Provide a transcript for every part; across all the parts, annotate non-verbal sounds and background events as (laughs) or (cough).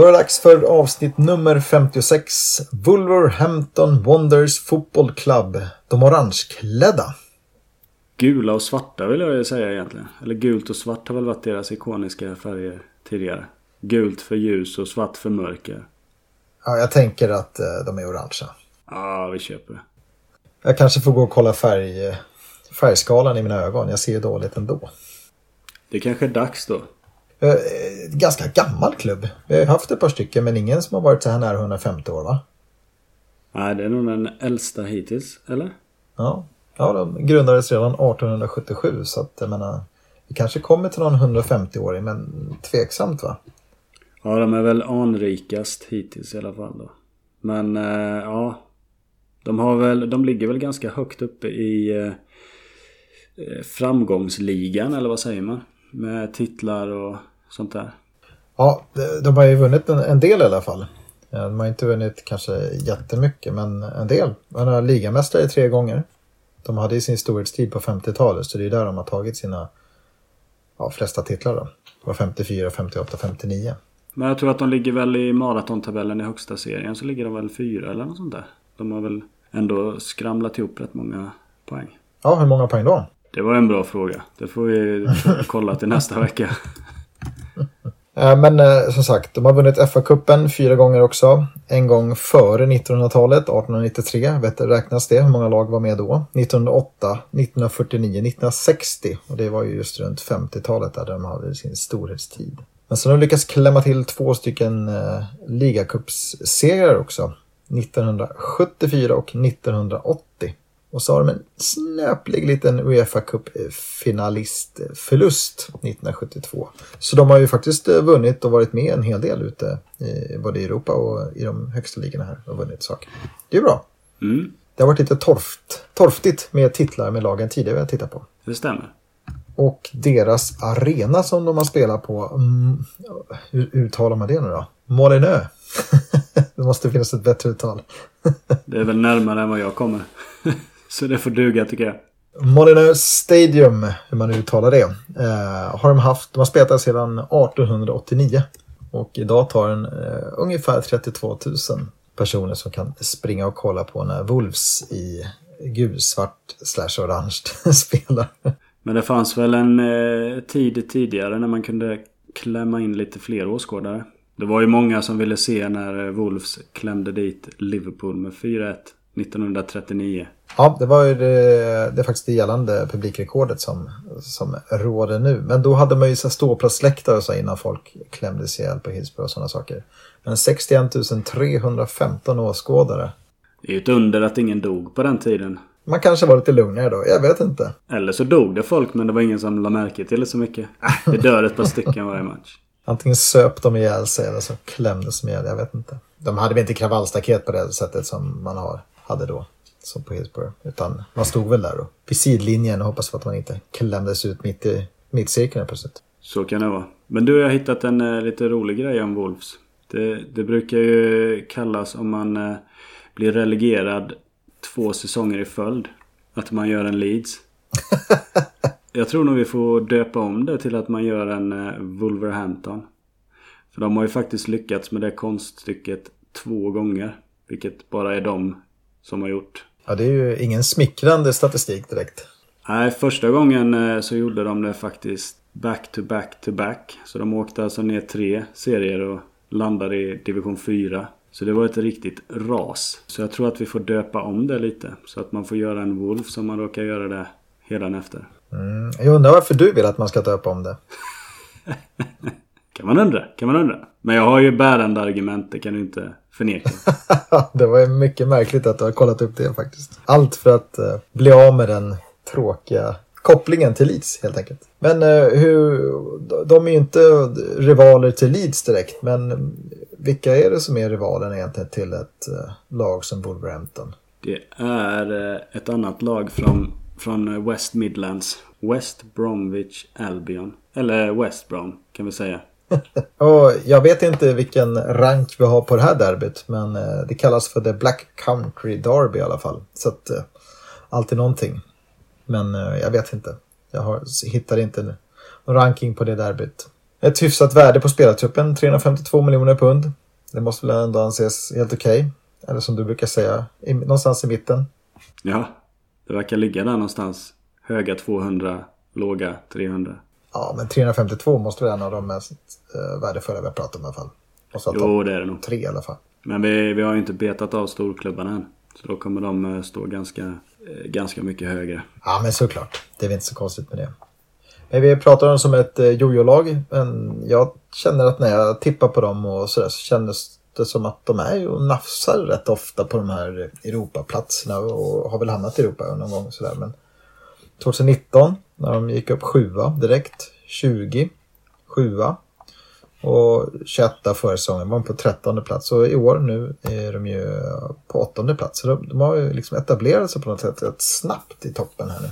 Då är det dags för avsnitt nummer 56. Wolverhampton Wonders Football Club. De orangeklädda. Gula och svarta vill jag ju säga egentligen. Eller gult och svart har väl varit deras ikoniska färger tidigare. Gult för ljus och svart för mörker. Ja, jag tänker att eh, de är orangea. Ja, vi köper det. Jag kanske får gå och kolla färg, färgskalan i mina ögon. Jag ser ju dåligt ändå. Det kanske är dags då. Eh, ganska gammal klubb. Vi har haft ett par stycken men ingen som har varit så här nära 150 år va? Nej, det är nog den äldsta hittills, eller? Ja, ja de grundades redan 1877 så att jag menar vi kanske kommer till någon 150-åring men tveksamt va? Ja, de är väl anrikast hittills i alla fall då. Men eh, ja. De har väl, de ligger väl ganska högt uppe i eh, eh framgångsligan eller vad säger man? Med titlar och sånt där. Ja, de har ju vunnit en, en del i alla fall. De har inte vunnit kanske jättemycket, men en del. De är ligamästare tre gånger. De hade ju sin storhetstid på 50-talet, så det är där de har tagit sina ja, flesta titlar. Då. Det var 54, 58, 59. Men jag tror att de ligger väl i maratontabellen i högsta serien så ligger de väl fyra eller något sånt där. De har väl ändå skramlat ihop rätt många poäng. Ja, hur många poäng då? Det var en bra fråga. Det får vi (laughs) kolla till nästa vecka. Eh, men eh, som sagt, de har vunnit FA-cupen fyra gånger också. En gång före 1900-talet, 1893. Vet du, räknas det? Hur många lag var med då? 1908, 1949, 1960. Och det var ju just runt 50-talet där de hade sin storhetstid. Men sen har de lyckats klämma till två stycken eh, ligacupssegrar också. 1974 och 1980. Och så har de en snöplig liten Uefa Cup-finalistförlust 1972. Så de har ju faktiskt eh, vunnit och varit med en hel del ute i både Europa och i de högsta ligorna här och vunnit saker. Det är bra. Mm. Det har varit lite torft, torftigt med titlar med lagen tidigare jag tittat på. Det stämmer. Och deras arena som de har spelat på, mm, hur uttalar man det nu då? Molinö. (laughs) det måste finnas ett bättre uttal. (laughs) det är väl närmare än vad jag kommer. (laughs) Så det får duga tycker jag. Molineux Stadium, hur man uttalar det, eh, har de haft. De har spelat sedan 1889. Och idag tar den eh, ungefär 32 000 personer som kan springa och kolla på när Wolves i gulsvart slash orange (laughs) spelar. Men det fanns väl en eh, tid tidigare när man kunde klämma in lite fler åskådare. Det var ju många som ville se när eh, Wolves klämde dit Liverpool med 4-1 1939. Ja, det var ju det, det faktiskt det gällande publikrekordet som, som råder nu. Men då hade man ju ståplatsläktare och så innan folk klämdes ihjäl på Hillsborough och sådana saker. Men 61 315 åskådare. Det är ju ett under att ingen dog på den tiden. Man kanske var lite lugnare då, jag vet inte. Eller så dog det folk men det var ingen som la märke till det så mycket. Det dör ett par stycken varje match. Antingen söp de ihjäl sig eller så klämdes de ihjäl, jag vet inte. De hade väl inte kravallstaket på det sättet som man har, hade då. Som på Hillsborough. Utan man stod väl där då. Vid sidlinjen och hoppas på att man inte klämdes ut mitt i mittcirkeln plötsligt. Så kan det vara. Men du, jag har hittat en uh, lite rolig grej om Wolves. Det, det brukar ju kallas om man uh, blir relegerad två säsonger i följd. Att man gör en Leeds. (laughs) jag tror nog vi får döpa om det till att man gör en uh, Wolverhampton. För de har ju faktiskt lyckats med det konststycket två gånger. Vilket bara är de som har gjort. Ja, det är ju ingen smickrande statistik direkt. Nej, första gången eh, så gjorde de det faktiskt back to back to back. Så de åkte alltså ner tre serier och landade i division 4. Så det var ett riktigt ras. Så jag tror att vi får döpa om det lite. Så att man får göra en Wolf som man råkar göra det hedan efter. Mm, jag undrar varför du vill att man ska döpa om det. (laughs) kan man undra, kan man undra. Men jag har ju bärande argument, det kan du inte förneka. (laughs) det var mycket märkligt att du har kollat upp det faktiskt. Allt för att uh, bli av med den tråkiga kopplingen till Leeds helt enkelt. Men uh, hur, de är ju inte rivaler till Leeds direkt, men vilka är det som är rivalen egentligen till ett uh, lag som Wolverhampton? Det är ett annat lag från, från West Midlands. West Bromwich Albion. Eller West Brom kan vi säga. (laughs) och jag vet inte vilken rank vi har på det här derbyt men eh, det kallas för The Black Country Derby i alla fall. Så att eh, alltid någonting. Men eh, jag vet inte. Jag har, hittar inte någon ranking på det derbyt. Ett hyfsat värde på spelartruppen, 352 miljoner pund. Det måste väl ändå anses helt okej. Okay. Eller som du brukar säga, i, någonstans i mitten. Ja, det verkar ligga där någonstans. Höga 200, låga 300. Ja, men 352 måste vara en av de mest uh, värdefulla vi har pratat om i alla fall. Måste jo, det är det nog. Tre i alla fall. Men vi, vi har ju inte betat av storklubbarna än. Så då kommer de eh, stå ganska, eh, ganska mycket högre. Ja, men såklart. Det är väl inte så konstigt med det. Men vi pratar om dem som ett jojo-lag. Men jag känner att när jag tippar på dem och sådär så kändes det som att de är och nafsar rätt ofta på de här Europaplatserna och har väl hamnat i Europa någon gång sådär. Men 2019 när de gick upp sjua direkt, 20, sjua och 21 förra säsongen var de på 13 plats och i år nu är de ju på 8 plats. Så de, de har ju liksom etablerat sig på något sätt rätt snabbt i toppen här nu.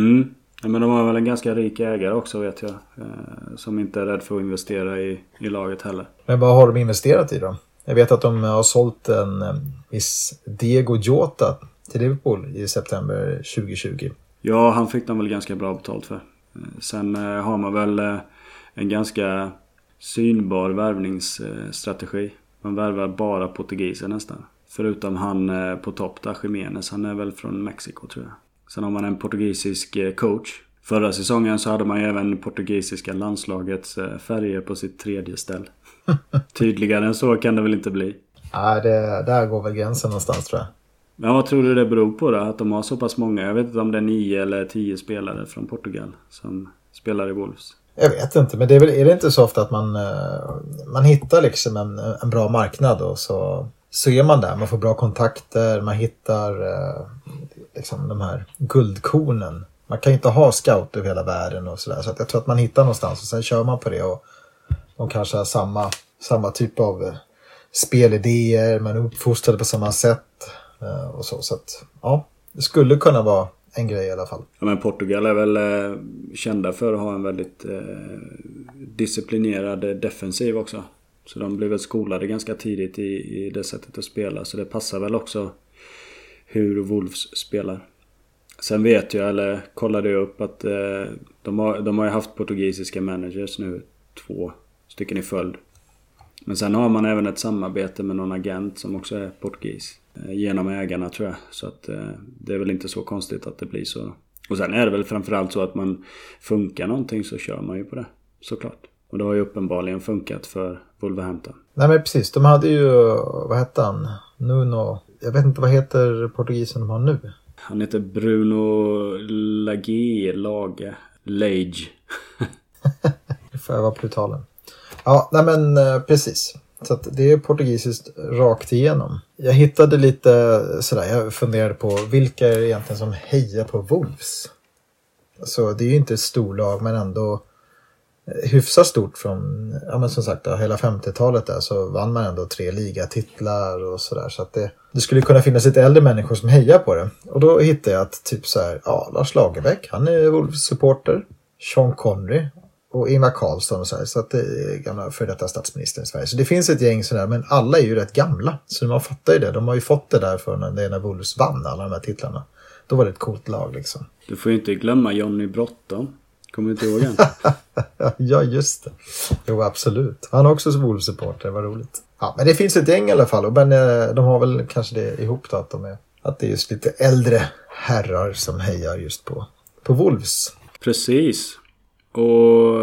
Mm. Ja, men de har väl en ganska rik ägare också vet jag. Eh, som inte är rädd för att investera i, i laget heller. Men vad har de investerat i då? Jag vet att de har sålt en viss Diego Jota till Liverpool i september 2020. Ja, han fick de väl ganska bra betalt för. Eh, sen eh, har man väl eh, en ganska synbar värvningsstrategi. Man värvar bara portugiser nästan. Förutom han på topp där, Jiménez. Han är väl från Mexiko tror jag. Sen har man en portugisisk coach. Förra säsongen så hade man ju även portugisiska landslagets färger på sitt tredje ställ. (laughs) Tydligare än så kan det väl inte bli? Nej, det, där går väl gränsen någonstans tror jag. Men vad tror du det beror på då? Att de har så pass många? Jag vet inte om det är nio eller tio spelare från Portugal som spelar i Wolves. Jag vet inte, men det är, väl, är det inte så ofta att man, eh, man hittar liksom en, en bra marknad och så, så är man där. Man får bra kontakter, man hittar eh, liksom de här guldkornen. Man kan ju inte ha scout över hela världen och sådär. Så att jag tror att man hittar någonstans och sen kör man på det. och De kanske har samma, samma typ av eh, spelidéer, man är uppfostrade på samma sätt. Eh, och så, så att, ja, det skulle kunna vara en grej i alla fall. Ja, men Portugal är väl eh, kända för att ha en väldigt eh, disciplinerad eh, defensiv också. Så de blev väl skolade ganska tidigt i, i det sättet att spela. Så det passar väl också hur Wolves spelar. Sen vet jag, eller kollade jag upp att eh, de, har, de har ju haft portugisiska managers nu två stycken i följd. Men sen har man även ett samarbete med någon agent som också är portugis. Eh, genom ägarna tror jag. Så att eh, det är väl inte så konstigt att det blir så. Och sen är det väl framförallt så att man funkar någonting så kör man ju på det. Såklart. Och det har ju uppenbarligen funkat för Wolverhampton. Nej men precis, de hade ju, vad hette han? Nuno, jag vet inte vad heter portugisen de har nu? Han heter Bruno Lage, Lage, Lage. (laughs) Får jag vara på uttalen. Ja, nej men eh, precis. Så det är portugisiskt rakt igenom. Jag hittade lite sådär, jag funderade på vilka är det egentligen som hejar på Wolves? Så det är ju inte ett storlag men ändå eh, hyfsat stort från, ja men som sagt hela 50-talet där så vann man ändå tre ligatitlar och sådär. Så att det, det skulle kunna finnas lite äldre människor som hejar på det. Och då hittade jag att typ så här, ja Lars Lagerbäck, han är Wolves-supporter. Sean Connery, och Ingvar Carlsson och så här. Så att det är gamla före detta statsministern i Sverige. Så det finns ett gäng sådär, men alla är ju rätt gamla. Så man fattar ju det. De har ju fått det där för när, det när Wolves vann alla de här titlarna. Då var det ett coolt lag liksom. Du får ju inte glömma Johnny Bråttom. Kommer du inte ihåg han? (laughs) ja, just det. Jo, absolut. Han är också Wolves-supporter, vad roligt. Ja, men det finns ett gäng i alla fall. Men eh, de har väl kanske det ihop då att de är att det är just lite äldre herrar som hejar just på, på Wolves. Precis. Och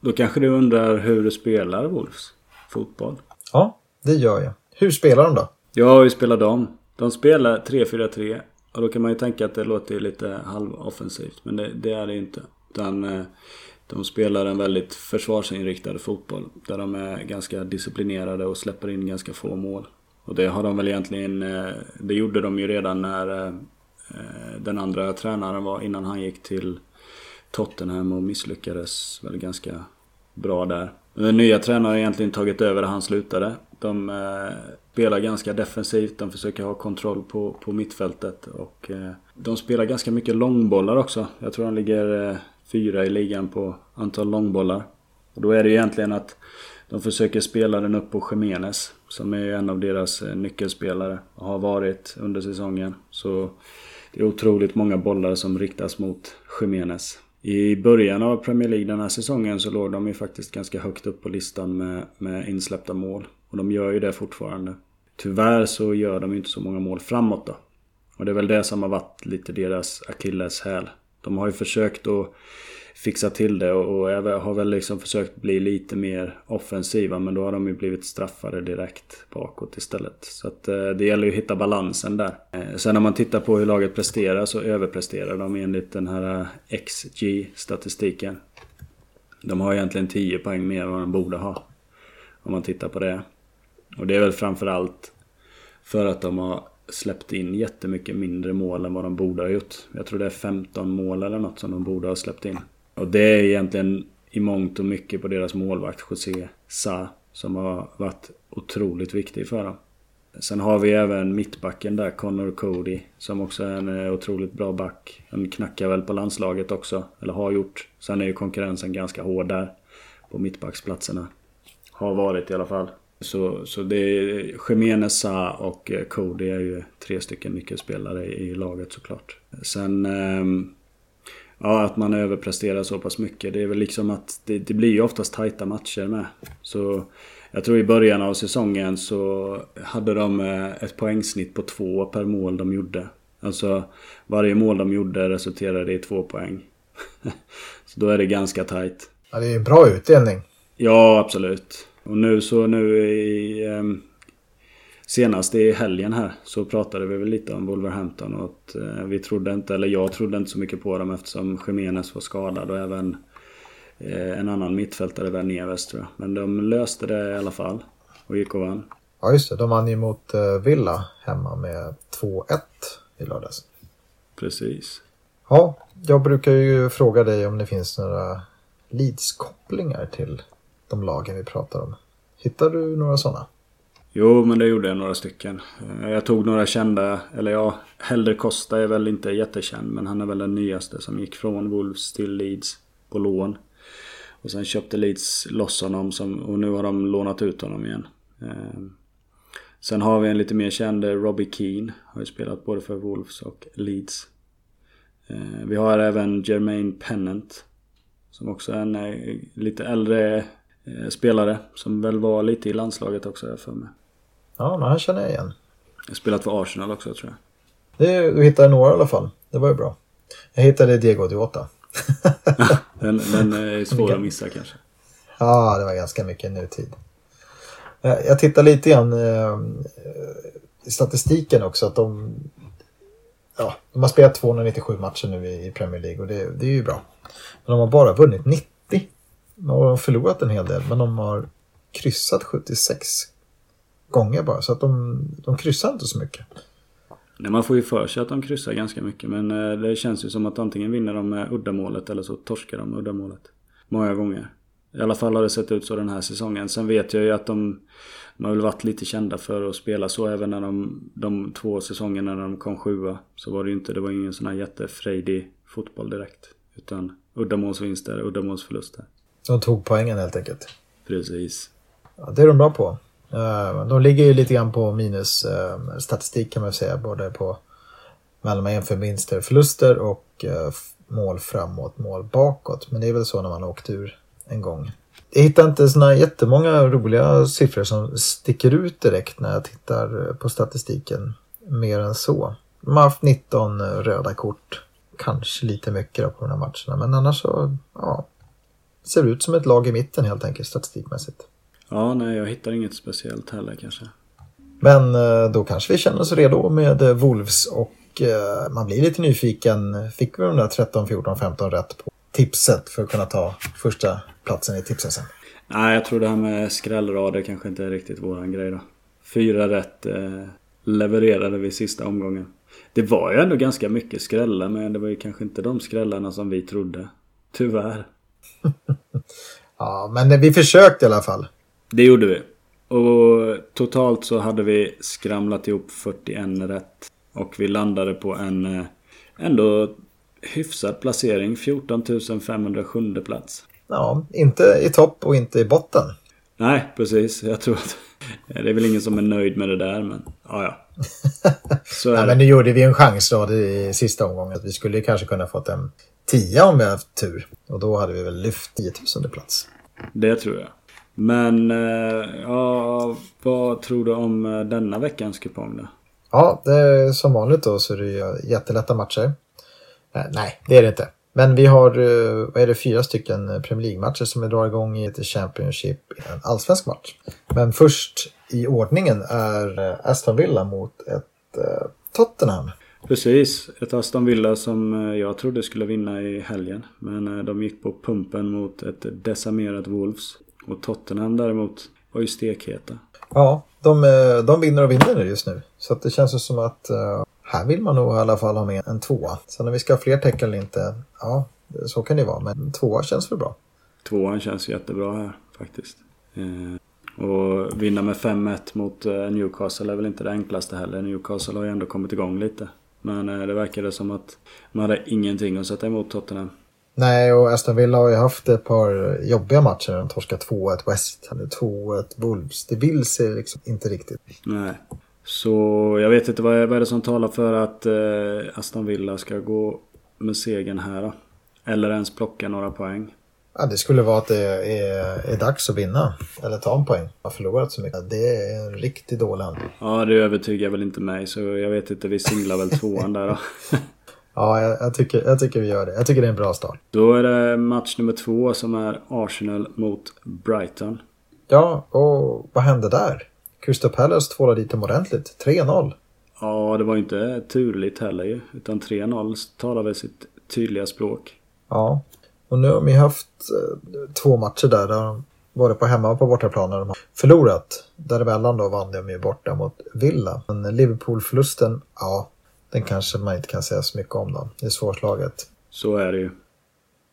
då kanske du undrar hur du spelar Wolves fotboll? Ja, det gör jag. Hur spelar de då? Ja, hur spelar de? De spelar 3-4-3. Och då kan man ju tänka att det låter lite halvoffensivt. Men det, det är det inte. Utan eh, de spelar en väldigt försvarsinriktad fotboll. Där de är ganska disciplinerade och släpper in ganska få mål. Och det har de väl egentligen... Eh, det gjorde de ju redan när eh, den andra tränaren var innan han gick till Tottenham och misslyckades väl ganska bra där. Den nya tränaren har egentligen tagit över där han slutade. De eh, spelar ganska defensivt, de försöker ha kontroll på, på mittfältet och eh, de spelar ganska mycket långbollar också. Jag tror de ligger eh, fyra i ligan på antal långbollar. Och då är det egentligen att de försöker spela den upp på Jiménez som är en av deras eh, nyckelspelare och har varit under säsongen. Så det är otroligt många bollar som riktas mot Jiménez. I början av Premier League den här säsongen så låg de ju faktiskt ganska högt upp på listan med, med insläppta mål. Och de gör ju det fortfarande. Tyvärr så gör de ju inte så många mål framåt då. Och det är väl det som har varit lite deras akilleshäl. De har ju försökt att fixa till det och, har väl liksom försökt bli lite mer offensiva men då har de ju blivit straffade direkt bakåt istället. Så att eh, det gäller ju att hitta balansen där. Eh, sen när man tittar på hur laget presterar så överpresterar de enligt den här eh, XG-statistiken. De har egentligen 10 poäng mer än vad de borde ha. Om man tittar på det. Och det är väl framförallt för att de har släppt in jättemycket mindre mål än vad de borde ha gjort. Jag tror det är 15 mål eller något som de borde ha släppt in. Och det är egentligen i mångt och mycket på deras målvakt José Sa som har varit otroligt viktig för dem. Sen har vi även mittbacken där, Connor Cody, som också är en eh, otroligt bra back. Han knackar väl på landslaget också, eller har gjort. Sen är ju konkurrensen ganska hård där på mittbacksplatserna. Har varit i alla fall. Så, så det är Jiménez, Sa och eh, Cody är ju tre stycken nyckelspelare i laget såklart. Sen ehm, Ja, att man överpresterar så pass mycket. Det är väl liksom att det, det blir ju oftast tajta matcher med. Så jag tror i början av säsongen så hade de eh, ett poängsnitt på två per mål de gjorde. Alltså varje mål de gjorde resulterade i två poäng. (laughs) så då är det ganska tajt. Ja, det är en bra utdelning. Ja, absolut. Och nu så nu i... Senast i helgen här så pratade vi väl lite om Wolverhampton och att eh, vi trodde inte, eller jag trodde inte så mycket på dem eftersom Jiménez var skadad och även eh, en annan mittfältare där Neves tror jag. Men de löste det i alla fall och gick och vann. Ja just det, de vann ju mot eh, Villa hemma med 2-1 i lördags. Precis. Ja, jag brukar ju fråga dig om det finns några Leeds-kopplingar till de lagen vi pratar om. Hittar du några sådana? Jo, men det gjorde jag några stycken. Eh, jag tog några kända, eller ja, Helder Costa är väl inte jättekänd men han är väl den nyaste som gick från Wolves till Leeds på lån. Och sen köpte Leeds loss honom som, och nu har de lånat ut honom igen. Eh, sen har vi en lite mer känd eh, Robbie Keane. Har ju spelat både för Wolves och Leeds. Vi har även Jermaine Pennant. Som också är en lite äldre spelare. Som väl var lite i landslaget också jag för mig. Ja, men han känner jag igen. Jag har spelat för Arsenal också tror jag. Det, du hittade några i alla fall. Det var ju bra. Jag hittade Diego Diota. (laughs) den, den är svår att missa kanske. Ja, det var ganska mycket nutid. Eh, jag tittar lite grann eh, i statistiken också. Att de, ja, de har spelat 297 matcher nu i Premier League och det, det är ju bra. Men de har bara vunnit 90. De har förlorat en hel del men de har kryssat 76 gånger bara. Så att de, de kryssar inte så mycket. Nej, man får ju för sig att de kryssar ganska mycket. Men eh, det känns ju som att antingen vinner de med uddamålet eller så torskar de med uddamålet. Många gånger. I alla fall har det sett ut så den här säsongen. Sen vet jag ju att de, de har väl varit lite kända för att spela så även när de, de två säsongerna när de kom sjua. Så var det ju inte, det var ingen sån här jättefrejdig fotboll direkt. Utan uddamålsvinster, uddamålsförluster. De tog poängen helt enkelt. Precis. Ja, det är de bra på. Eh, de ligger ju lite grann på minusstatistik eh, kan man säga. Både på mellan man jämför vinster och förluster och mål framåt, mål bakåt. Men det är väl så när man har åkt ur en gång. Jag hittar inte såna jättemånga roliga siffror som sticker ut direkt när jag tittar eh, på statistiken. Mer än så. De har haft 19 röda kort. Kanske lite mycket på de här matcherna. Men annars så, ja. Ser ut som ett lag i mitten helt enkelt statistikmässigt. Ja, nej jag hittar inget speciellt heller kanske. Men eh, då kanske vi känner oss redo med eh, Wolves och eh, man blir lite nyfiken. Fick vi de där 13, 14, 15 rätt på tipset för att kunna ta första platsen i tipsen? Nej, jag tror det här med skrällrader kanske inte är riktigt våran grej då. Fyra rätt eh, levererade vi sista omgången. Det var ju ändå ganska mycket skrällar men det var ju kanske inte de skrällarna som vi trodde. Tyvärr. (laughs) ja, men vi försökte i alla fall. Det gjorde vi. Och totalt så hade vi skramlat ihop 41 rätt. Och vi landade på en eh, ändå hyfsad placering. 14 507 plats. Ja, inte i topp och inte i botten. Nej, precis. Jag tror att (laughs) det är väl ingen som är nöjd med det där, men ja, ja. (laughs) Så ja, men nu gjorde vi en chans då i sista omgången. Vi skulle kanske kunna fått en 10 om vi haft tur. Och då hade vi väl lyft 10 000 plats. Det tror jag. Men eh, ja, vad tror du om eh, denna veckans kupong då? Ja, det är som vanligt då så är det jättelätta matcher. Eh, nej, det är det inte. Men vi har, vad är det, fyra stycken Premier League-matcher som vi drar igång i ett Championship, en allsvensk match. Men först i ordningen är Aston Villa mot ett Tottenham. Precis, ett Aston Villa som jag trodde skulle vinna i helgen. Men de gick på pumpen mot ett decimerat Wolves. Och Tottenham däremot var ju stekheta. Ja, de, eh, de vinner och vinner just nu. Så det känns som att uh, här vill man nog i alla fall ha med en tvåa. Sen om vi ska ha fler tecken eller inte, ja, så kan det vara. Men tvåa känns väl bra. Tvåan känns jättebra här faktiskt. Eh, och vinna med 5-1 mot eh, Newcastle är väl inte det enklaste heller. Newcastle har ju ändå kommit igång lite. Men eh, det verkade som att man hade ingenting att sätta emot Tottenham. Nej, och Aston Villa har ju haft ett par jobbiga matcher. De torskade 2-1 West Ham, 2-1 Wolves. Det vill sig liksom inte riktigt. Nej. Så jag vet inte vad är, vad är det som talar för att eh, Aston Villa ska gå med segern här då? Eller ens plocka några poäng? Ja, det skulle vara att det är, är dags att vinna. Eller ta en poäng. Har förlorat så mycket. Det är en riktigt dålig hand. Ja, det övertygar väl inte mig. Så jag vet inte, vi singlar väl tvåan där då. (laughs) Ja, jag, jag, tycker, jag tycker vi gör det. Jag tycker det är en bra start. Då är det match nummer två som är Arsenal mot Brighton. Ja, och vad hände där? Crystal Palace tvålade dit dem ordentligt. 3-0. Ja, det var inte turligt heller ju. Utan 3-0 talar väl sitt tydliga språk. Ja, och nu har vi haft eh, två matcher där. där både på hemma och på bortaplan när de har förlorat. Däremellan då vann de ju borta mot Villa. Men Liverpool-förlusten, ja, den kanske man inte kan säga så mycket om då. Det är svårslaget. Så är det ju.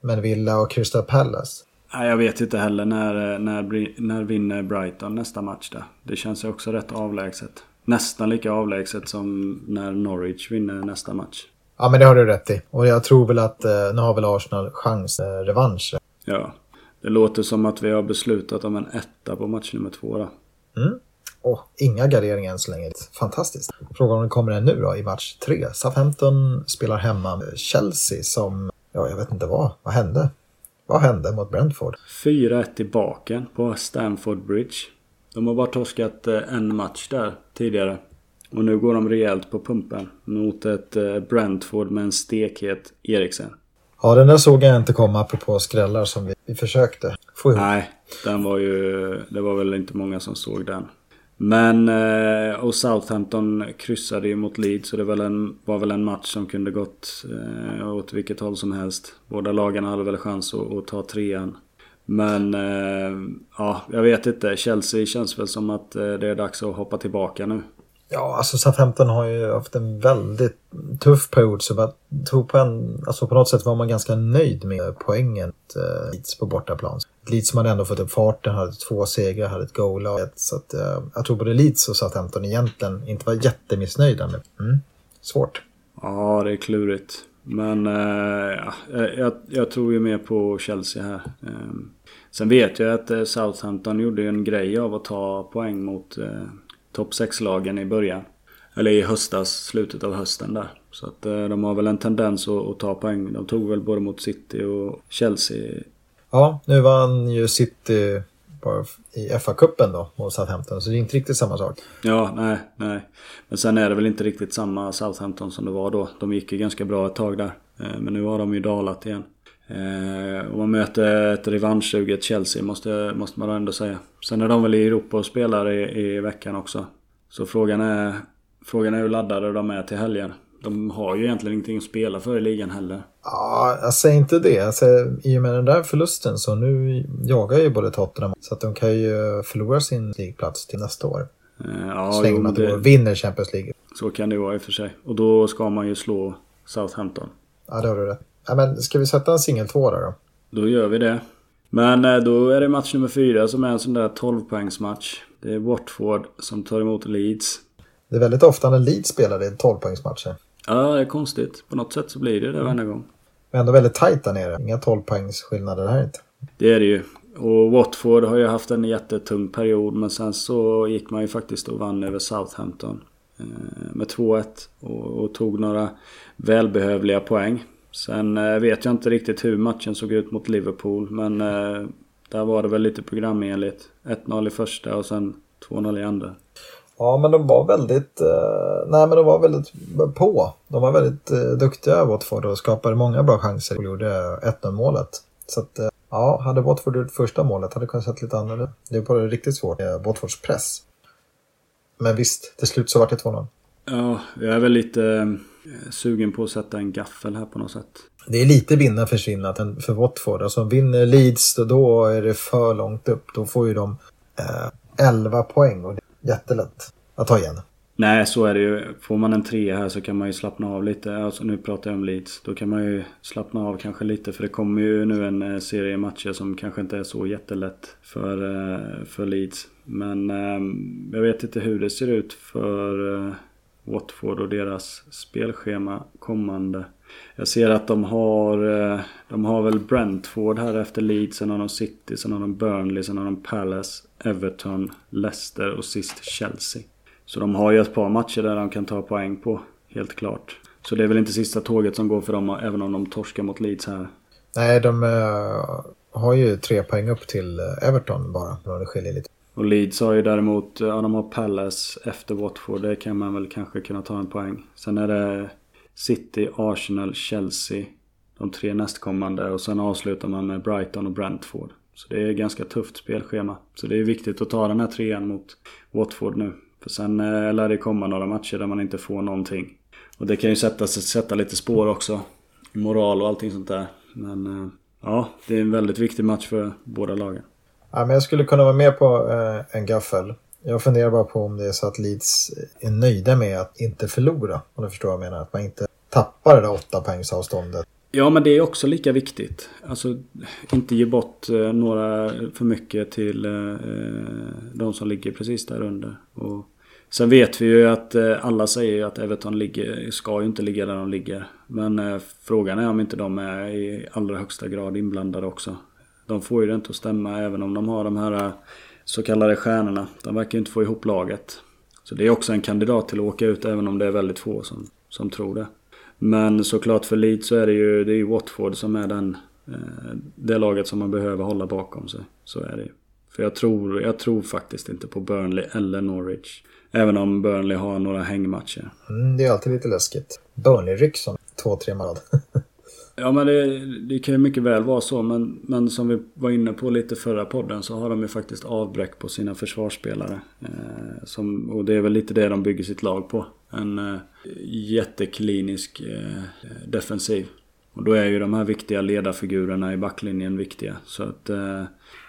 Men Villa och Crystal Palace? Nej, jag vet inte heller när, när, när vinner Brighton nästa match där. Det känns ju också rätt avlägset. Nästan lika avlägset som när Norwich vinner nästa match. Ja, men det har du rätt i. Och jag tror väl att eh, nu har väl Arsenal chans eh, revansch. Ja. Det låter som att vi har beslutat om en etta på match nummer två då. Mm. Och inga garderingar än så länge. Fantastiskt. Frågan om det kommer en nu då i match tre. Southampton spelar hemma med Chelsea som, ja jag vet inte vad, vad hände? Vad hände mot Brentford? 4-1 i baken på Stamford Bridge. De har bara torskat eh, en match där tidigare. Och nu går de rejält på pumpen mot ett eh, Brentford med en stekhet Eriksen. Ja, den där såg jag inte komma apropå skrällar som vi, vi försökte få ihop. Nej, den var ju... Det var väl inte många som såg den. Men eh, och Southampton kryssade ju mot Leeds så det var, en, var väl en match som kunde gått eh, åt vilket håll som helst. Båda lagarna hade väl chans att, att ta trean. Men eh, ja, jag vet inte. Chelsea känns väl som att eh, det är dags att hoppa tillbaka nu. Ja, alltså Southampton har ju haft en väldigt tuff period. Så jag tror på, en, alltså på något sätt var man ganska nöjd med poängen eh, på bortaplan. Leeds som hade ändå fått upp farten, hade två segrar, hade ett goal Så att, eh, jag tror både Leeds och Southampton egentligen inte var jättemissnöjda med. Mm. Svårt. Ja, det är klurigt. Men eh, jag, jag, tror ju mer på Chelsea här. Eh, sen vet jag att eh, Southampton gjorde en grej av att ta poäng mot eh, topp 6-lagen i början. Eller i höstas, slutet av hösten där. Så att eh, de har väl en tendens att, att ta poäng. De tog väl både mot City och Chelsea. Ja, nu vann ju City i FA-cupen då mot Southampton. Så det är inte riktigt samma sak. Ja, nej, nej. Men sen är det väl inte riktigt samma Southampton som det var då. De gick ju ganska bra ett tag där. Eh, men nu har de ju dalat igen. Eh, och man möter ett revanschsuget Chelsea måste, måste man ändå säga. Sen är de väl i Europa och spelar i, i veckan också. Så frågan är, frågan är hur laddade de är till helgen. De har ju egentligen ingenting att spela för i ligan heller. Ja, jag säger inte det. Alltså, I och med den där förlusten så nu jagar ju både Tottenham så att de kan ju förlora sin ligplats till nästa år. Eh, ja, så länge man det... vinner Champions League. Så kan det vara i och för sig. Och då ska man ju slå Southampton. Ja, det har du rätt. Ja, men ska vi sätta en singel två då? Då gör vi det. Men eh, då är det match nummer fyra som är en sån där 12-poängsmatch. Det är Watford som tar emot Leeds. Det är väldigt ofta när Leeds spelar det 12-poängsmatcher. Ja, det är konstigt. På något sätt så blir det det varenda gång. Men ändå väldigt tajt där nere. Inga 12-poängsskillnader här inte. Det är det ju. Och Watford har ju haft en jättetung period men sen så gick man ju faktiskt och vann över Southampton. med 2-1 och, och, tog några välbehövliga poäng. Sen eh, vet jag inte riktigt hur matchen såg ut mot Liverpool men eh, där var det väl lite programenligt. 1-0 i första och sen 2-0 i andra. Ja, men de var väldigt, eh, nej men de var väldigt på. De var väldigt eh, duktiga Watford och skapade många bra chanser och gjorde 1-0 målet. Så att, eh, ja, hade Watford gjort första målet hade det kunnat sett lite annorlunda Det var riktigt svårt, eh, Watfords press. Men visst, till slut så var det 2-0. Ja, jag är väl lite eh, sugen på att sätta en gaffel här på något sätt. Det är lite vinna försvinna för Watford. Alltså vinner Leeds då är det för långt upp. Då får ju de eh, 11 poäng och jättelätt att ta igen. Nej, så är det ju. Får man en trea här så kan man ju slappna av lite. Alltså, nu pratar jag om Leeds. Då kan man ju slappna av kanske lite. För det kommer ju nu en eh, serie matcher som kanske inte är så jättelätt för, eh, för Leeds. Men eh, jag vet inte hur det ser ut för Watford och deras spelschema kommande. Jag ser att de har, eh, de har väl Brentford här efter Leeds, sen har de City, sen har de Burnley, sen har de Palace, Everton, Leicester och sist Chelsea. Så de har ju ett par matcher där de kan ta poäng på, helt klart. Så det är väl inte sista tåget som går för dem, även om de torskar mot Leeds här. Nej, de uh, har ju tre poäng upp till eh, Everton bara, det skiljer lite. Och Leeds har ju däremot, ja de har Palace efter Watford. Det kan man väl kanske kunna ta en poäng. Sen är det City, Arsenal, Chelsea. De tre nästkommande och sen avslutar man med Brighton och Brentford. Så det är ganska tufft spelschema. Så det är viktigt att ta den här trean mot Watford nu. För sen eh, lär det komma några matcher där man inte får någonting. Och det kan ju sätta, sätta lite spår också. Moral och allting sånt där. Men eh, ja, det är en väldigt viktig match för båda lagen. Ja, men jag skulle kunna vara med på eh, en gaffel. Jag funderar bara på om det är så att Leeds är nöjda med att inte förlora. Om du förstår vad jag menar. Att man inte tappar det där åtta poängsavståndet. Ja, men det är också lika viktigt. Alltså, inte ge bort eh, några för mycket till eh, eh, de som ligger precis där under. Och sen vet vi ju att eh, alla säger att Everton ligger, ska ju inte ligga där de ligger. Men eh, frågan är om inte de är i allra högsta grad inblandade också. De får ju det inte att stämma även om de har de här eh, så kallade stjärnorna. De verkar ju inte få ihop laget. Så det är också en kandidat till att åka ut även om det är väldigt få som, som tror det. Men såklart för Leeds så är det ju, det är ju Watford som är den, eh, det laget som man behöver hålla bakom sig. Så är det ju. För jag tror, jag tror faktiskt inte på Burnley eller Norwich. Även om Burnley har några hängmatcher. Mm, det är alltid lite läskigt. Burnley-ryck som två, tre månader. (laughs) Ja men det, det, kan ju mycket väl vara så men, men som vi var inne på lite förra podden så har de ju faktiskt avbräck på sina försvarsspelare. Eh, som, och det är väl lite det de bygger sitt lag på. En eh, jätteklinisk eh, defensiv. Och då är ju de här viktiga ledarfigurerna i backlinjen viktiga. Så att eh,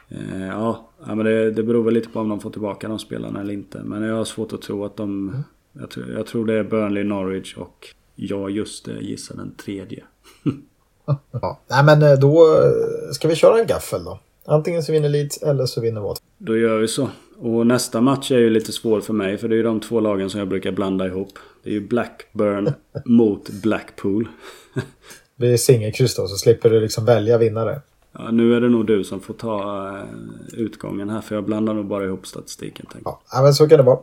eh ja, ja, men det, det beror väl lite på om de får tillbaka de spelarna eller inte. Men jag har svårt att tro att de... Mm. Jag, tror, jag tror det är Burnley, Norwich och jag just det gissar den tredje. (laughs) (laughs) ja. Nej men eh, då eh, ska vi köra en gaffel då. Antingen så vinner Leeds eller så vinner Watford. Då gör vi så. Och nästa match är ju lite svår för mig för det är ju de två lagen som jag brukar blanda ihop. Det är ju Blackburn (laughs) mot Blackpool. (laughs) Vi är singelkryss då så slipper du liksom välja vinnare. Ja, nu är det nog du som får ta uh, utgången här för jag blandar nog bara ihop statistiken. Ja, men så kan det vara.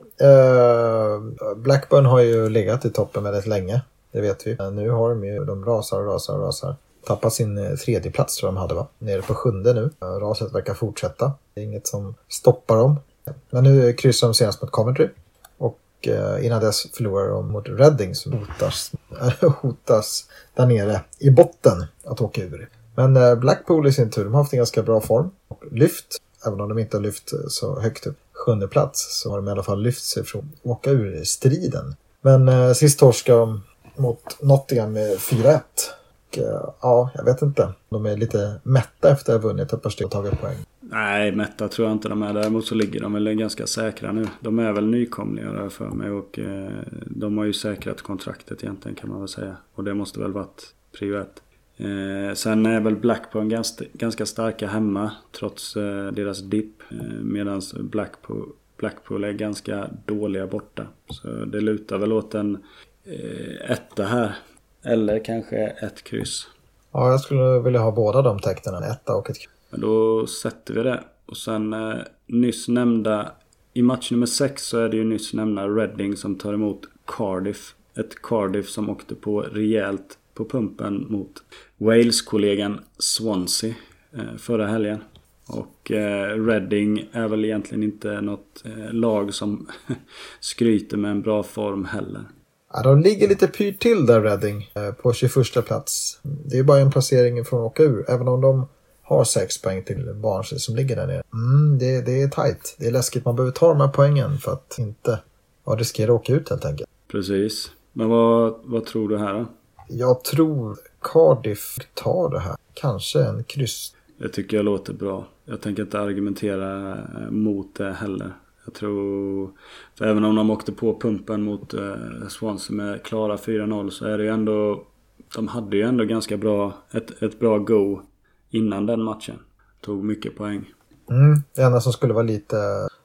Blackburn har ju legat i toppen väldigt länge. Det vet vi. Nu har de ju, de rasar och rasar och rasar. Tappat sin eh, tredje plats tror jag de hade va? Nere på sjunde nu. Eh, raset verkar fortsätta. Det är inget som stoppar dem. Men nu kryssar de senast mot Coventry. Och eh, innan dess förlorar de mot Reading som hotas, (laughs) hotas där nere i botten att åka ur. Men Blackpool i sin tur, de har haft en ganska bra form. Och lyft, även om de inte har lyft så högt upp, sjunde plats, så har de i alla fall lyft sig från att åka ur striden. Men eh, sist torskade de mot Nottingham med 4-1. Eh, ja, jag vet inte. De är lite mätta efter att ha vunnit ett par stycken och tagit poäng. Nej, mätta tror jag inte de är. Däremot så ligger de väl ganska säkra nu. De är väl nykomlingar för mig och eh, de har ju säkrat kontraktet egentligen kan man väl säga. Och det måste väl varit prio ett. Eh, sen är väl Blackburn ganska, ganska starka hemma trots eh, deras dipp. Eh, Medan Blackpool, Blackpool är ganska dåliga borta. Så det lutar väl åt en eh, etta här. Eller kanske ett kryss. Ja, jag skulle vilja ha båda de tecknen. En etta och ett kryss. Men då sätter vi det. Och sen eh, nyss nämnda... I match nummer sex så är det ju nyss nämnda Reading som tar emot Cardiff. Ett Cardiff som åkte på rejält på pumpen mot Wales-kollegan Swansea eh, förra helgen. Och eh, Reading är väl egentligen inte något eh, lag som (laughs) skryter med en bra form heller. Ja, de ligger lite pyrt till där Reading eh, på 21 plats. Det är bara en placering från att åka ur. Även om de har 6 poäng till Barnsley som ligger där nere. Mm, det, det är tight. Det är läskigt. Man behöver ta de här poängen för att inte ja, riskera att åka ut helt enkelt. Precis. Men vad, vad tror du här då? Jag tror Cardiff tar det här. Kanske en kryss. Det tycker jag låter bra. Jag tänker inte argumentera mot det heller. Jag tror... För även om de åkte på pumpen mot eh, Swansea med klara 4-0 så är det ju ändå... De hade ju ändå ganska bra... Ett, ett bra go innan den matchen. Tog mycket poäng. Mm, det enda som skulle vara lite...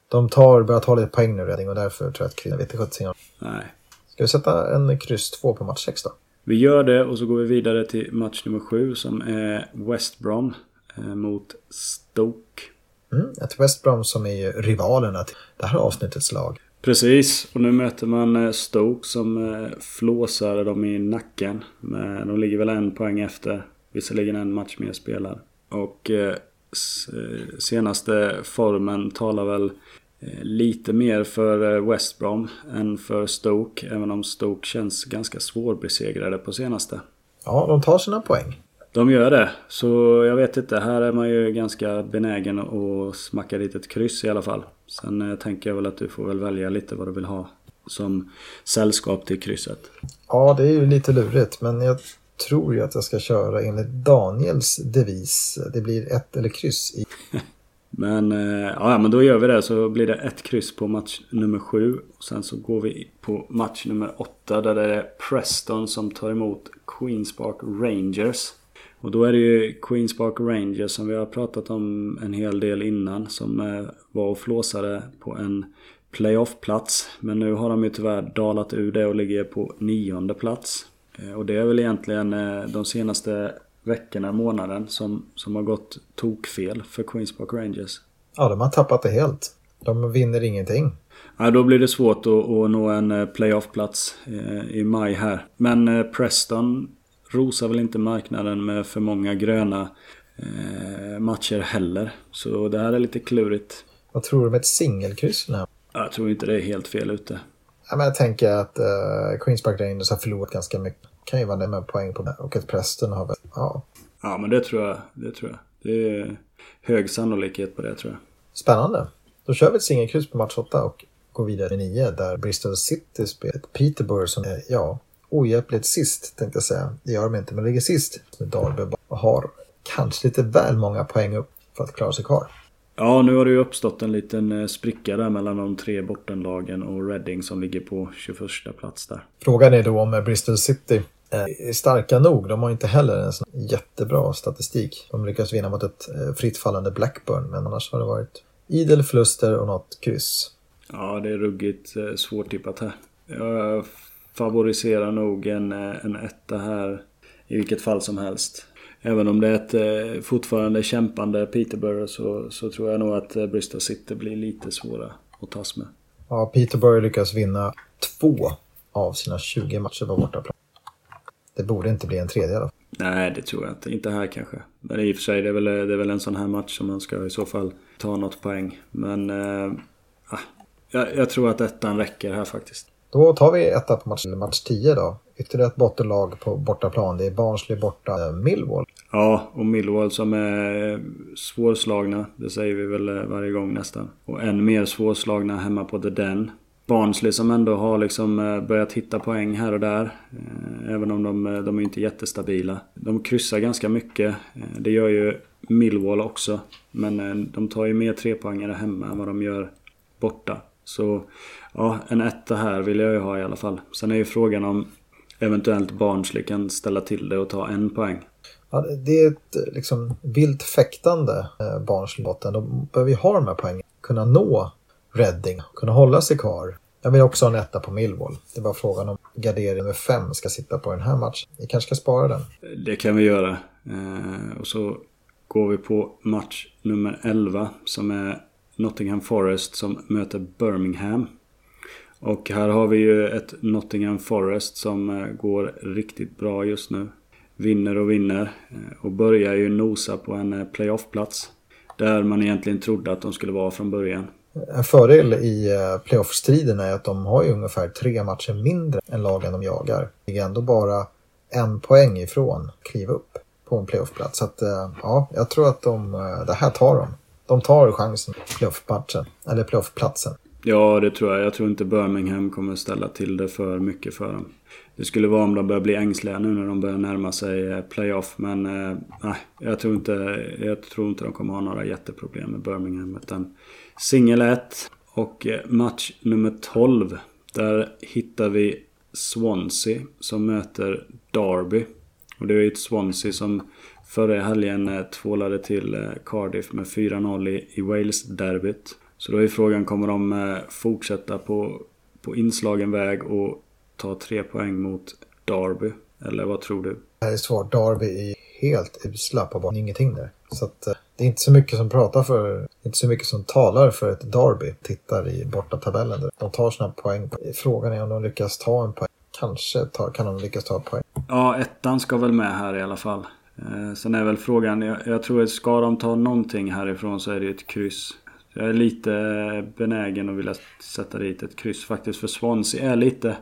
De tar, börjar ta lite poäng nu redan och därför tror jag att vet inte Nej. Ska vi sätta en kryss 2 på match 6 då? Vi gör det och så går vi vidare till match nummer 7 som är West Brom eh, mot Stoke. Mm, ett West Brom som är ju rivalerna till det här avsnittets lag. Precis, och nu möter man eh, Stoke som eh, flåsar dem i nacken. Men de ligger väl en poäng efter. Visserligen en match mer spelad. Och senaste formen talar väl lite mer för West Brom än för Stoke. Även om Stoke känns ganska svårbesegrade på senaste. Ja, de tar sina poäng. De gör det. Så jag vet inte. Här är man ju ganska benägen att smacka dit ett kryss i alla fall. Sen eh, tänker jag väl att du får väl välja lite vad du vill ha som sällskap till krysset. Ja, det är ju lite lurigt. Men jag tror ju att jag ska köra enligt Daniels devis. Det blir ett eller kryss i. (laughs) men, eh, ja, men då gör vi det. Så blir det ett kryss på match nummer sju. Och sen så går vi på match nummer åtta. Där det är Preston som tar emot Queens Park Rangers. Och då är det ju Queens Park Rangers som vi har pratat om en hel del innan. Som eh, var och flåsade på en playoff-plats. Men nu har de ju tyvärr dalat ur det och ligger på nionde plats. Eh, och det är väl egentligen eh, de senaste veckorna, månaden som, som har gått tokfel för Queens Park Rangers. Ja, de har tappat det helt. De vinner ingenting. Ja, då blir det svårt att, att nå en playoff-plats i maj här. Men Preston rosar väl inte marknaden med för många gröna eh, matcher heller. Så det här är lite klurigt. Vad tror du med ett singelkryss nu? Jag tror inte det är helt fel ute. Ja, men jag tänker att uh, Queens Park Rangers har förlorat ganska mycket. Kan ju vara med poäng på det. Och att Preston har väl, ja. Ja, men det tror jag. Det tror jag. Det är hög sannolikhet på det tror jag. Spännande. Då kör vi ett singelkryss på match 8 och går vidare till 9 där Bristol City spelar Peterborough som är, ja, ohjälpligt sist tänkte jag säga. Det gör de inte, men ligger sist med Darby och har kanske lite väl många poäng upp för att klara sig kvar. Ja, nu har det ju uppstått en liten eh, spricka där mellan de tre bortenlagen och Reading som ligger på 21 plats där. Frågan är då om Bristol City är starka nog. De har inte heller en sån jättebra statistik. De lyckas vinna mot ett eh, fritt fallande Blackburn, men annars har det varit idel förluster och något kryss. Ja, det är ruggigt eh, svårtippat här. Jag favoriserar nog en, eh, en etta här i vilket fall som helst. Även om det är ett eh, fortfarande kämpande Peterborough så, så tror jag nog att eh, Bristol City blir lite svåra att tas med. Ja, Peterborough lyckas vinna två av sina 20 matcher på bortaplan. Det borde inte bli en tredje då. Nej, det tror jag inte. Inte här kanske. Men i och för sig, det är väl, det är väl en sån här match som man ska i så fall ta något poäng. Men eh, jag, jag tror att ettan räcker här faktiskt. Då tar vi etta på match, match 10 då. Ytterligare ett bottenlag på bortaplan. Det är Barnsley borta eh, Millwall. Ja, och Millwall som är eh, svårslagna. Det säger vi väl eh, varje gång nästan. Och än mer svårslagna hemma på The Den. Barnsley som ändå har liksom börjat hitta poäng här och där. Även om de, de är inte jättestabila. De kryssar ganska mycket. Det gör ju Millwall också. Men de tar ju mer trepoängare hemma än vad de gör borta. Så ja, en etta här vill jag ju ha i alla fall. Sen är ju frågan om eventuellt Barnsley kan ställa till det och ta en poäng. Ja, det är ett liksom vilt fäktande eh, Barnsley-botten. De behöver ju ha de här poängen. Kunna nå Reading, kunna hålla sig kvar. Jag vill också ha en etta på Millwall. Det var frågan om gardering med fem ska sitta på den här matchen. Vi kanske ska spara den. Det kan vi göra. Eh, och så går vi på match nummer 11 som är Nottingham Forest som möter Birmingham. Och här har vi ju ett Nottingham Forest som eh, går riktigt bra just nu. Vinner och vinner eh, och börjar ju nosa på en eh, playoffplats. Där man egentligen trodde att de skulle vara från början. En fördel i playoff-striden är att de har ju ungefär tre matcher mindre än lagen de jagar. Det är ändå bara en poäng ifrån att kliva upp på en playoffplats. Så att, ja, jag tror att de, det här tar de. De tar chansen, playoff-matchen, eller playoff-platsen. Ja, det tror jag. Jag tror inte Birmingham kommer ställa till det för mycket för dem. Det skulle vara om de börjar bli ängsliga nu när de börjar närma sig eh, playoff. Men eh, nej, jag tror, inte, jag tror inte de kommer ha några jätteproblem med Birmingham. Utan singel 1 och eh, match nummer 12. Där hittar vi Swansea som möter Derby. Och det är ett Swansea som förra helgen tvålade till Cardiff med 4-0 i Wales-derbyt. Så då är frågan, kommer de eh, fortsätta på, på inslagen väg och ta tre poäng mot Derby? Eller vad tror du? Det här är svårt. Derby är helt usla på banan. Ingenting där. Så att, eh, det är inte så mycket som pratar för, inte så mycket som talar för ett Derby. Tittar i borta tabellen. De tar sina poäng. Frågan är om de lyckas ta en poäng. Kanske tar, kan de lyckas ta en poäng. Ja, ettan ska väl med här i alla fall. Eh, sen är väl frågan, jag, jag tror att ska de ta någonting härifrån så är det ett kryss. Jag är lite benägen att vilja sätta dit ett kryss faktiskt. För Swansea är lite...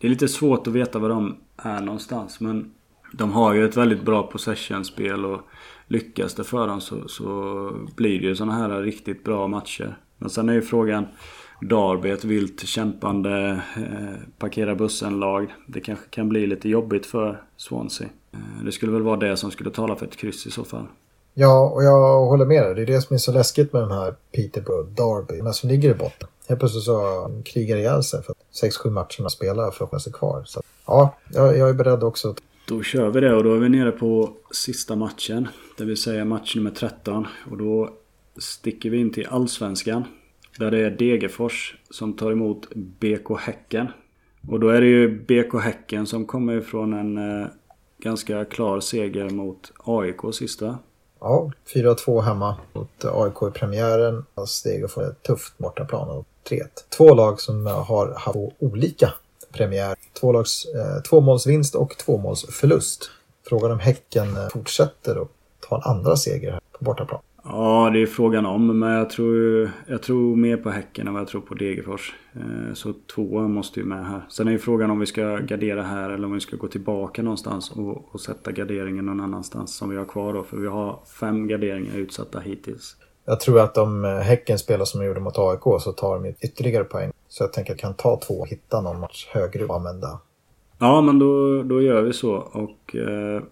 Det är lite svårt att veta var de är någonstans. Men de har ju ett väldigt bra possession-spel och lyckas det för dem så, så blir det ju sådana här riktigt bra matcher. Men sen är ju frågan Darby, ett vilt kämpande eh, parkera bussen-lag. Det kanske kan bli lite jobbigt för Swansea. Eh, det skulle väl vara det som skulle tala för ett kryss i så fall. Ja, och jag håller med dig. Det är det som är så läskigt med de här Peterborough, Derby, men som ligger i botten. Helt plötsligt så krigar ihjäl sig för 6-7 matcherna spelar för att hålla sig kvar. Så, ja, jag, jag är beredd också. Då kör vi det och då är vi nere på sista matchen. Det vill säga match nummer 13. Och då sticker vi in till Allsvenskan. Där det är Degerfors som tar emot BK Häcken. Och då är det ju BK Häcken som kommer ifrån en eh, ganska klar seger mot AIK sista. Ja, 4-2 hemma mot AIK i premiären. Steg och får ett tufft bortaplan och 3-1. Två lag som eh, har haft olika premiär. Två lags eh, tvåmålsvinst och tvåmålsförlust. Frågan om Häcken eh, fortsätter och tar en andra seger här på bortaplan. Ja, det är frågan om. Men jag tror, jag tror mer på Häcken än vad jag tror på Degerfors. Eh, så två måste ju med här. Sen är ju frågan om vi ska gardera här eller om vi ska gå tillbaka någonstans och, och sätta garderingen någon annanstans som vi har kvar då. För vi har fem garderingar utsatta hittills. Jag tror att om eh, Häcken spelar som de gjorde mot AIK så tar de ytterligare poäng. Så jag tänker att jag kan ta två och hitta någon match högre och använda. Ja, men då, då gör vi så. Och eh,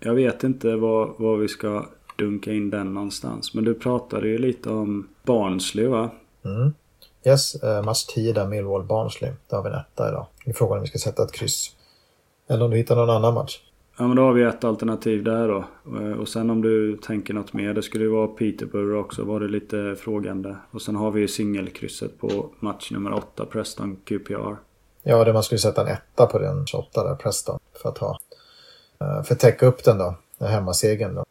jag vet inte vad, vad vi ska dunka in den någonstans. Men du pratade ju lite om Barnsley va? Mm. Yes, uh, match 10 där Millwall Barnsley. Där har vi en etta idag. Det är frågan om vi ska sätta ett kryss. Eller om du hittar någon annan match. Ja men då har vi ett alternativ där då. Eh, och sen om du tänker något mer. Det skulle ju vara Peterborough också. Var det lite frågande. Och sen har vi ju singelkrysset på match nummer 8. Preston QPR. Ja, det man skulle sätta en etta på den 28 där Preston. För att ha. Eh, för att täcka upp den då. Den hemmasegern då.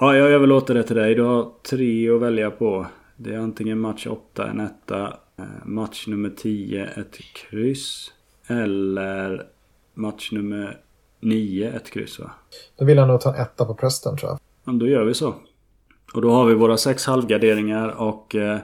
Ja, jag överlåter det till dig. Du har tre att välja på. Det är antingen match 8, en etta. Eh, match nummer 10, ett kryss. Eller match nummer 9, ett kryss va? Då vill jag nog ta en etta på Preston tror jag. Ja, då gör vi så. Och då har vi våra sex halvgarderingar och eh,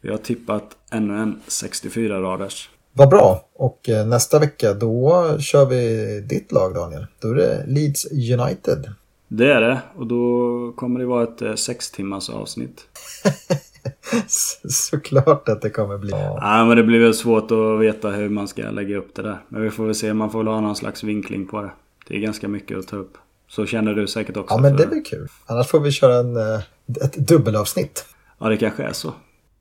vi har tippat ännu en 64-raders. Vad bra! Och eh, nästa vecka då kör vi ditt lag Daniel. Då är det Leeds United. Det är det. Och då kommer det vara ett eh, sex timmars avsnitt. (laughs) Såklart att det kommer bli. Ja, men det blir väl svårt att veta hur man ska lägga upp det där. Men vi får väl se. Man får väl ha någon slags vinkling på det. Det är ganska mycket att ta upp. Så känner du säkert också. Ja, men det blir kul. Annars får vi köra en, eh, ett dubbelavsnitt. Ja, det kanske är så.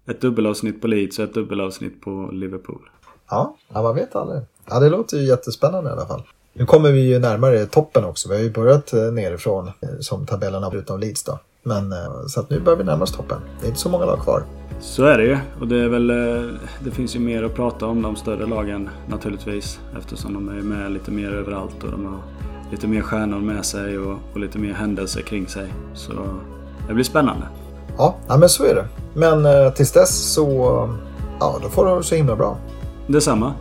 Ett dubbelavsnitt på Leeds och ett dubbelavsnitt på Liverpool. Ja, ja man vet aldrig. Ja, det låter ju jättespännande i alla fall. Nu kommer vi ju närmare toppen också. Vi har ju börjat eh, nerifrån eh, som tabellerna utom Leeds då. Men eh, så att nu börjar vi närma oss toppen. Det är inte så många lag kvar. Så är det ju. Och det är väl... Det finns ju mer att prata om de större lagen naturligtvis. Eftersom de är med lite mer överallt och de har lite mer stjärnor med sig och, och lite mer händelser kring sig. Så det blir spännande. Ja, ja men så är det. Men tills dess så... Ja, då får du så himla bra. Detsamma.